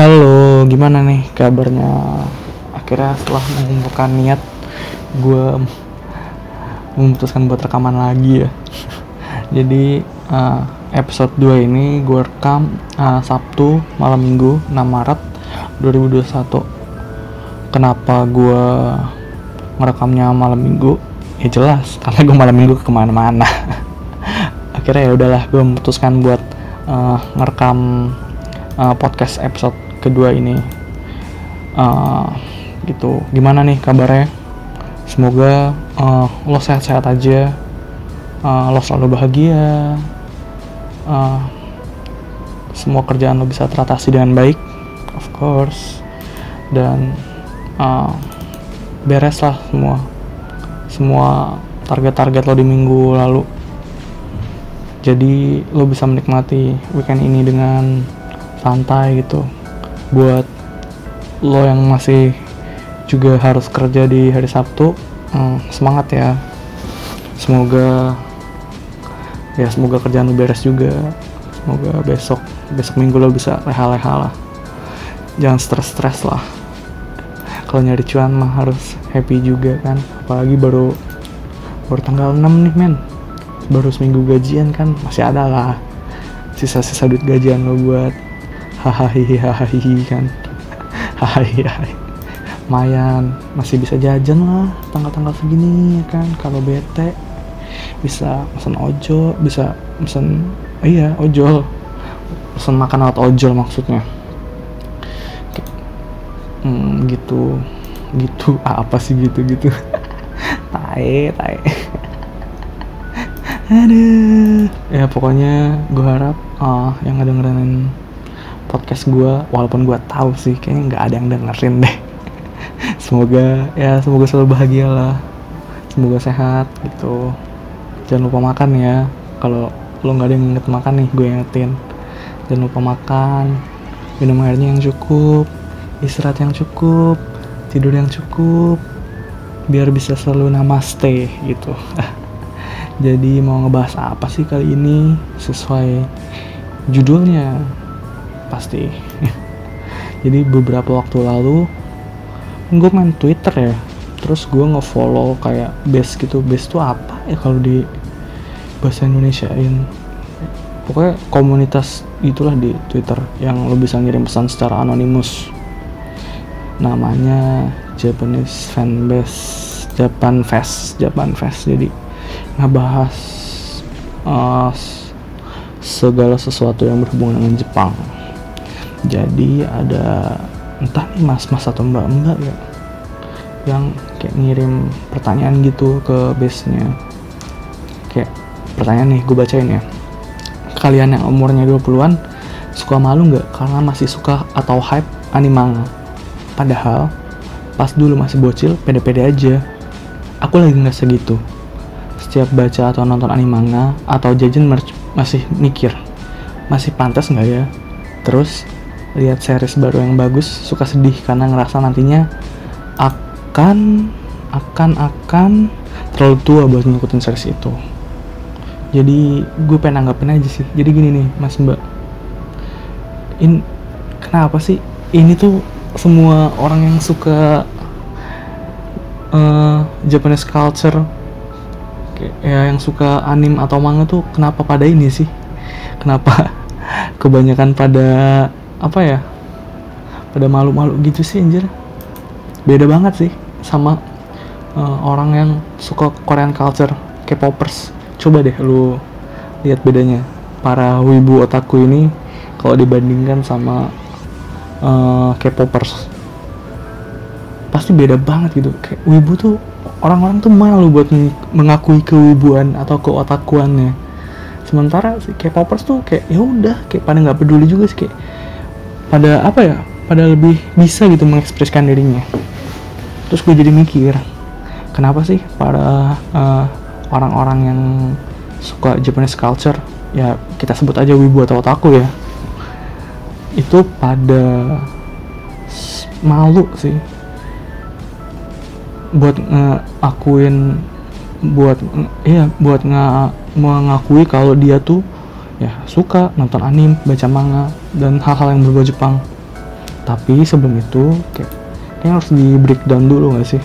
Halo, gimana nih kabarnya? Akhirnya setelah mengumpulkan niat, gue memutuskan buat rekaman lagi ya. Jadi uh, episode 2 ini gue rekam uh, Sabtu malam minggu 6 Maret 2021. Kenapa gue merekamnya malam minggu? Ya jelas, karena gue malam minggu ke mana-mana. Akhirnya ya udahlah, gue memutuskan buat uh, ngerekam uh, podcast episode kedua ini. Uh, gitu. Gimana nih kabarnya? Semoga uh, lo sehat-sehat aja. Uh, lo selalu bahagia. Uh, semua kerjaan lo bisa teratasi dengan baik of course. Dan uh, beres lah semua. Semua target-target lo di minggu lalu. Jadi lo bisa menikmati weekend ini dengan santai gitu buat lo yang masih juga harus kerja di hari Sabtu hmm, semangat ya. Semoga ya semoga kerjaan lo beres juga. Semoga besok besok minggu lo bisa leha-leha lah. Jangan stres-stres lah. Kalau nyari cuan mah harus happy juga kan. Apalagi baru baru tanggal 6 nih men. Baru seminggu gajian kan masih ada lah sisa-sisa duit gajian lo buat hahaha kan. Hahaha mayan masih bisa jajan lah tanggal-tanggal segini ya kan. Kalau bete bisa pesan ojol bisa pesan oh iya ojol pesan makan atau ojol maksudnya. Hmm, gitu. Gitu ah, apa sih gitu gitu? Tae tae aduh. Ya pokoknya gue harap uh, yang ngedengerin podcast gue walaupun gue tahu sih kayaknya nggak ada yang dengerin deh. Semoga ya semoga selalu bahagia lah. Semoga sehat gitu. Jangan lupa makan ya. Kalau lo nggak ada yang inget makan nih gue ingetin. Jangan lupa makan. Minum airnya yang cukup. Istirahat yang cukup. Tidur yang cukup. Biar bisa selalu namaste gitu. Jadi mau ngebahas apa sih kali ini? Sesuai judulnya pasti. Jadi beberapa waktu lalu gue main Twitter ya. Terus gue ngefollow kayak base gitu. Base tuh apa ya kalau di bahasa Indonesiain pokoknya komunitas itulah di Twitter yang lo bisa ngirim pesan secara anonimus. Namanya Japanese fanbase Japan Fest Japan Fest. Jadi ngebahas uh, segala sesuatu yang berhubungan dengan Jepang jadi ada entah nih mas-mas atau mbak-mbak ya yang kayak ngirim pertanyaan gitu ke base-nya. Kayak pertanyaan nih gue bacain ya. Kalian yang umurnya 20-an suka malu nggak karena masih suka atau hype anime padahal pas dulu masih bocil pede-pede aja. Aku lagi nggak segitu. Setiap baca atau nonton anime manga atau jajan masih mikir masih pantas nggak ya? Terus lihat series baru yang bagus suka sedih karena ngerasa nantinya akan akan akan terlalu tua buat ngikutin series itu. Jadi gue pengen anggapin aja sih. Jadi gini nih mas mbak. In kenapa sih ini tuh semua orang yang suka uh, Japanese culture ya yang suka anim atau manga tuh kenapa pada ini sih? Kenapa kebanyakan pada apa ya? Pada malu-malu gitu sih anjir. Beda banget sih sama uh, orang yang suka Korean culture K-popers. Coba deh lu lihat bedanya. Para wibu otaku ini kalau dibandingkan sama uh, K-popers. Pasti beda banget gitu. Kayak wibu tuh orang-orang tuh malu buat mengakui kewibuan atau keotakuannya. Sementara si K-popers tuh kayak ya udah kayak pada nggak peduli juga sih kayak pada apa ya pada lebih bisa gitu mengekspresikan dirinya. Terus gue jadi mikir kenapa sih para uh, orang-orang yang suka Japanese culture ya kita sebut aja wibu atau otaku ya itu pada malu sih buat ngakuin buat iya buat nga, mengakui kalau dia tuh ya suka nonton anime baca manga dan hal-hal yang berbau Jepang. Tapi sebelum itu kayak kayaknya harus di breakdown dulu nggak sih?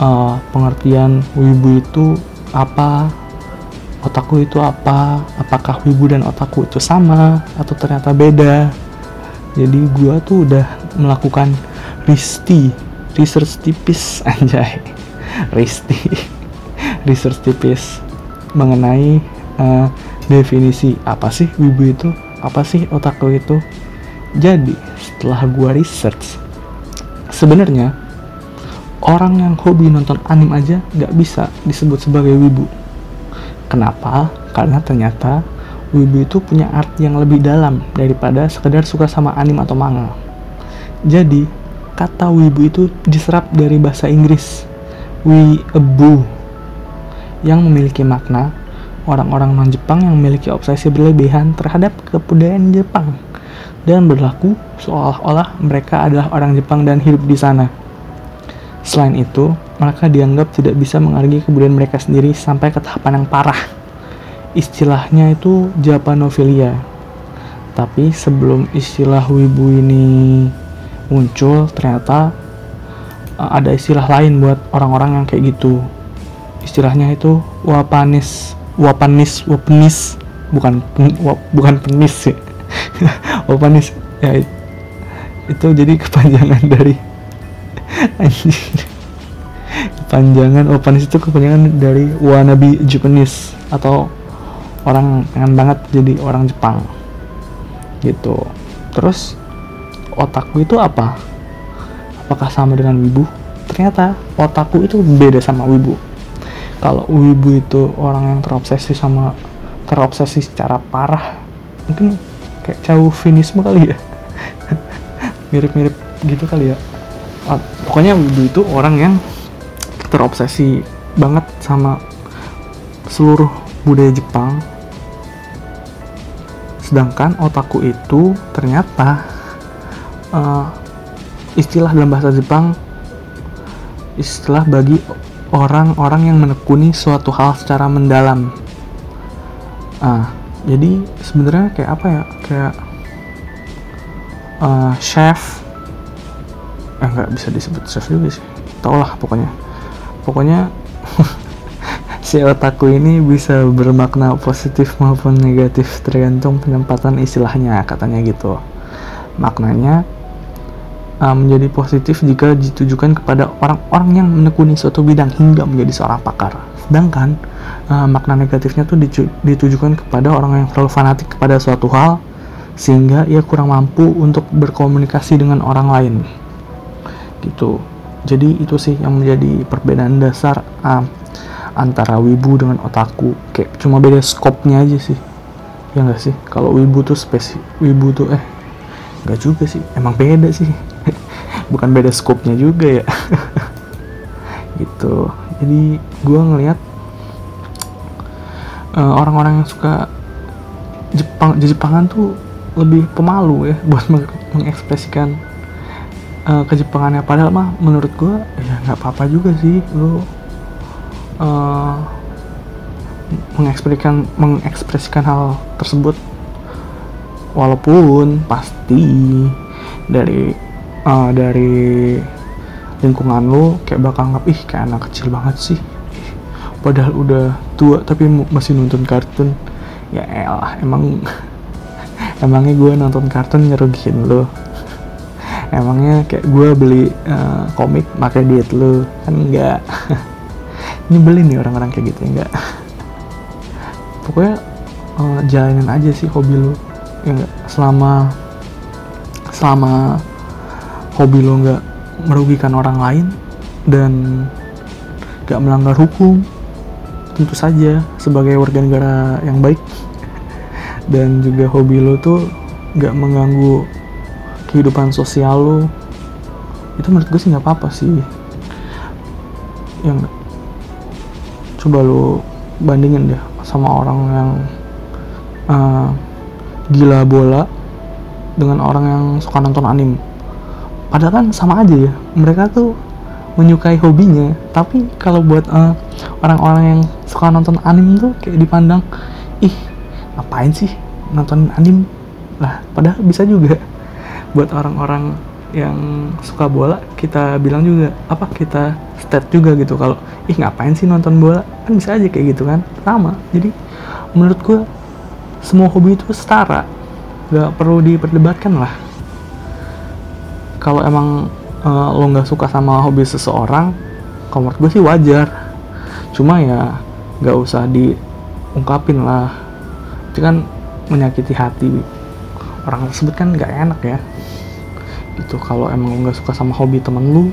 Uh, pengertian wibu itu apa? Otaku itu apa? Apakah wibu dan otaku itu sama atau ternyata beda? Jadi gua tuh udah melakukan risti research tipis anjay. Risti research tipis mengenai uh, definisi apa sih wibu itu apa sih otaku itu jadi setelah gua research sebenarnya orang yang hobi nonton anime aja nggak bisa disebut sebagai wibu Kenapa? Karena ternyata wibu itu punya arti yang lebih dalam daripada sekedar suka sama anime atau manga. Jadi, kata wibu itu diserap dari bahasa Inggris weeaboo yang memiliki makna orang-orang non-Jepang yang memiliki obsesi berlebihan terhadap kebudayaan Jepang dan berlaku seolah-olah mereka adalah orang Jepang dan hidup di sana. Selain itu, mereka dianggap tidak bisa menghargai kebudayaan mereka sendiri sampai ke tahapan yang parah. Istilahnya itu Japanophilia. Tapi sebelum istilah wibu ini muncul, ternyata uh, ada istilah lain buat orang-orang yang kayak gitu. Istilahnya itu wapanis, wapanis, wapanis, bukan wap, bukan penis sih. wapanis ya itu jadi kepanjangan dari anjir panjangan Opanis itu kepanjangan dari wannabe Japanese atau orang pengen banget jadi orang Jepang. Gitu. Terus otakku itu apa? Apakah sama dengan wibu? Ternyata otakku itu beda sama wibu kalau wibu itu orang yang terobsesi sama terobsesi secara parah mungkin kayak jauh finisme kali ya. Mirip-mirip gitu kali ya. Pokoknya Wibu itu orang yang terobsesi banget sama seluruh budaya Jepang. Sedangkan otaku itu ternyata uh, istilah dalam bahasa Jepang istilah bagi orang-orang yang menekuni suatu hal secara mendalam. Ah jadi sebenarnya kayak apa ya? Kayak uh, chef. Eh nggak bisa disebut chef juga sih. Tau lah pokoknya. Pokoknya si otaku ini bisa bermakna positif maupun negatif tergantung penempatan istilahnya katanya gitu. Maknanya uh, menjadi positif jika ditujukan kepada orang-orang yang menekuni suatu bidang hingga menjadi seorang pakar. Sedangkan uh, makna negatifnya tuh ditujukan kepada orang yang terlalu fanatik kepada suatu hal sehingga ia kurang mampu untuk berkomunikasi dengan orang lain. Gitu. Jadi itu sih yang menjadi perbedaan dasar uh, antara wibu dengan otaku. Kayak cuma beda skopnya aja sih. Ya enggak sih? Kalau wibu tuh spesi wibu tuh eh enggak juga sih. Emang beda sih bukan beda skopnya juga ya. Gitu. Jadi gue ngelihat uh, orang-orang yang suka Jepang Jepangan tuh lebih pemalu ya buat mengekspresikan uh, kejepangannya. Padahal mah menurut gue ya nggak apa-apa juga sih lu uh, mengekspresikan mengekspresikan hal tersebut. Walaupun pasti dari uh, dari lingkungan lu kayak bakal nggak ih kayak anak kecil banget sih. Padahal udah tua tapi masih nonton kartun. Ya elah emang emangnya gue nonton kartun ngerugiin lo emangnya kayak gue beli uh, komik pakai diet lu? Kan enggak. Ini beli nih orang-orang kayak gitu enggak. Pokoknya uh, jalanin aja sih hobi lu ya selama selama hobi lu enggak merugikan orang lain dan gak melanggar hukum tentu saja sebagai warga negara yang baik. Dan juga hobi lo tuh gak mengganggu kehidupan sosial lo. Itu menurut gue sih nggak apa-apa sih. Yang coba lo bandingin deh sama orang yang uh, gila bola dengan orang yang suka nonton anime padahal kan sama aja ya mereka tuh menyukai hobinya. Tapi kalau buat eh, orang-orang yang suka nonton anime tuh kayak dipandang ih ngapain sih nonton anime lah padahal bisa juga. Buat orang-orang yang suka bola kita bilang juga apa kita state juga gitu kalau ih ngapain sih nonton bola kan bisa aja kayak gitu kan sama. Jadi menurut gue semua hobi itu setara. Nggak perlu diperdebatkan lah kalau emang uh, lo nggak suka sama hobi seseorang kalau menurut gue sih wajar. Cuma ya nggak usah diungkapin lah. Itu kan menyakiti hati. Orang tersebut kan nggak enak ya. Gitu kalau emang nggak suka sama hobi temen lu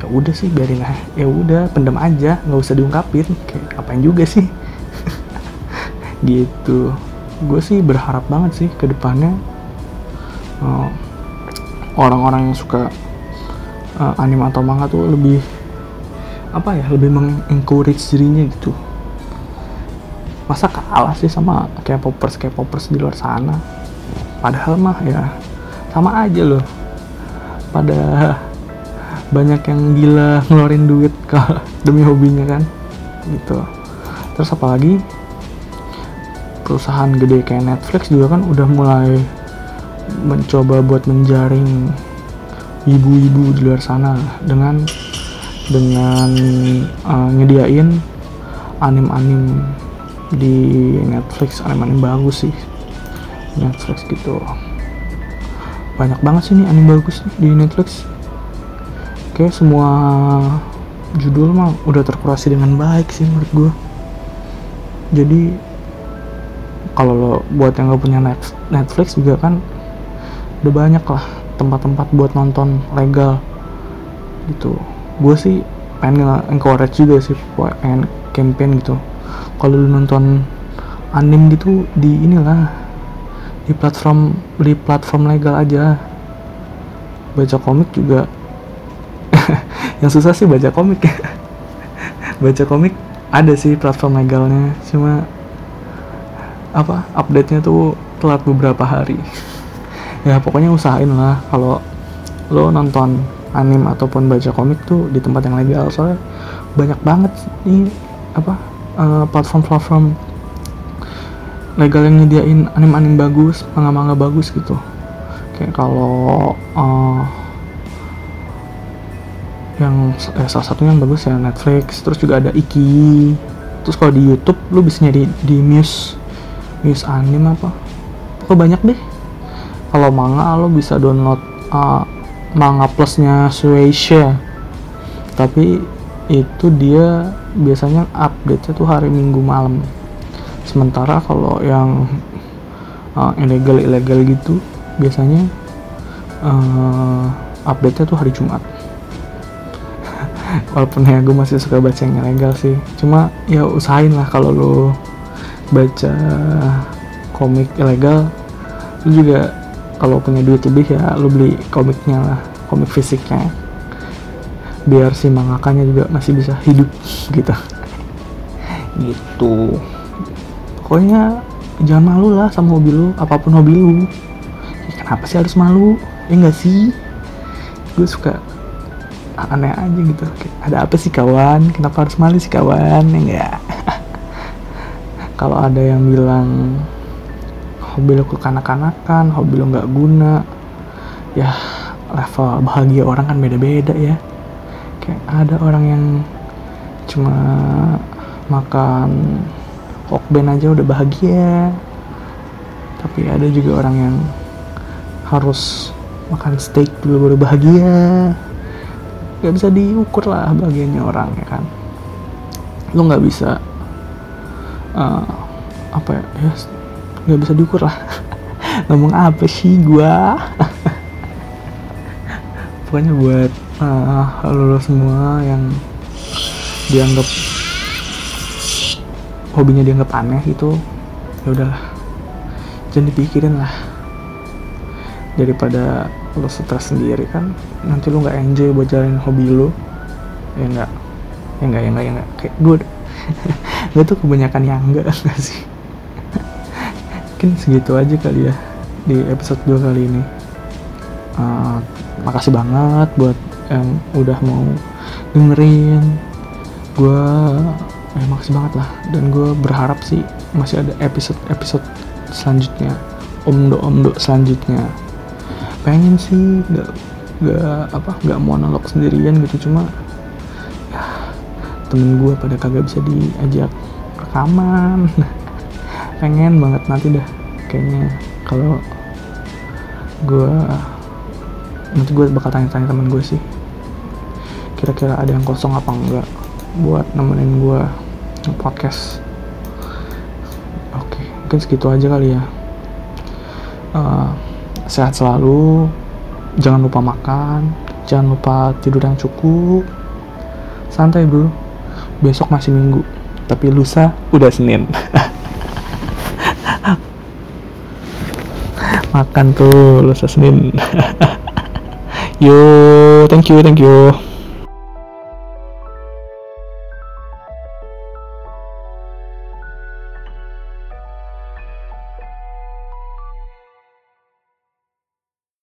ya udah sih biarin aja. Ya udah pendem aja nggak usah diungkapin. Kayak apain juga sih? Gitu. Gue sih berharap banget sih ke depannya uh, orang-orang yang suka uh, anime atau manga tuh lebih apa ya lebih mengencourage dirinya gitu. Masa kalah sih sama kayak popers kayak popers di luar sana? Padahal mah ya sama aja loh. Pada banyak yang gila ngeluarin duit ke demi hobinya kan gitu. Terus apalagi perusahaan gede kayak Netflix juga kan udah mulai mencoba buat menjaring ibu-ibu di luar sana dengan dengan uh, nyediain anim-anim di Netflix. Anim-anim bagus sih Netflix gitu. Banyak banget sih nih anime bagus di Netflix. Kayak semua judul mah udah terkurasi dengan baik sih menurut gue jadi kalau lo buat yang gak punya Netflix juga kan udah banyak lah tempat-tempat buat nonton legal gitu. Gue sih pengen encourage juga sih pengen campaign gitu. Kalau lu nonton anime gitu di inilah di platform di platform legal aja. Baca komik juga. Yang susah sih baca komik. Ya baca komik ada sih platform legalnya cuma apa update nya tuh telat beberapa hari ya pokoknya usahain lah kalau lo nonton anime ataupun baca komik tuh di tempat yang legal soalnya banyak banget nih apa uh, platform-platform legal yang nyediain anim-anim bagus, manga-manga bagus gitu. Kayak kalau uh, yang eh, salah satunya yang bagus ya Netflix, terus juga ada Iki. Terus kalau di YouTube lu bisa nyari di Muse, Muse Anim apa? Pokoknya banyak deh. Kalau manga lo bisa download uh, manga plusnya Shueisha. Tapi itu dia biasanya update-nya tuh hari Minggu malam. Sementara kalau yang uh, ilegal ilegal gitu biasanya uh, update nya tuh hari Jumat. Walaupun ya gue masih suka baca yang ilegal sih. Cuma ya usahain lah kalau lo baca komik ilegal lu juga kalau punya duit lebih ya lu beli komiknya lah komik fisiknya. Biar si mangakanya juga masih bisa hidup gitu. Gitu. Pokoknya jangan malu lah sama hobi lu apa pun hobi lu. Ya, kenapa sih harus malu? Ya enggak sih? Gue suka aneh aja gitu. Ada apa sih kawan? Kenapa harus malu sih kawan? Ya enggak kalau ada yang bilang hobi lo kekanak-kanakan hobi lo nggak guna. Ya level bahagia orang kan beda-beda ya. Kayak ada orang yang cuma makan Hokben aja udah bahagia. Tapi ada juga orang yang harus makan steak dulu baru bahagia. Gak bisa diukur lah bahagianya orang ya kan. Lu nggak bisa uh, apa ya, ya nggak bisa diukur lah. Ngomong apa sih gua? Pokoknya buat uh, lo semua yang dianggap hobinya dianggap aneh itu ya udahlah. Jangan dipikirin lah. Daripada lo stres sendiri kan nanti lo nggak enjoy buat jalanin hobi lo. Ya enggak ya enggak ya enggak ya enggak kayak gue gue tuh kebanyakan yang enggak sih mungkin segitu aja kali ya di episode 2 kali ini. Uh, makasih banget buat yang udah mau dengerin. Gue eh, makasih banget lah. Dan gue berharap sih masih ada episode episode selanjutnya. Omdo omdo selanjutnya. Pengen sih nggak nggak apa nggak monolog sendirian gitu. Cuma ya temen gue pada kagak bisa diajak rekaman pengen banget nanti dah kayaknya. Kalau gue nanti gue bakal tanya-tanya temen gue sih. Kira-kira ada yang kosong apa enggak buat nemenin gue podcast oke mungkin segitu aja kali ya. Uh, sehat selalu. Jangan lupa makan. Jangan lupa tidur yang cukup. Santai bro. Besok masih minggu. Tapi lusa udah senin makan tuh lusa senin yo thank you thank you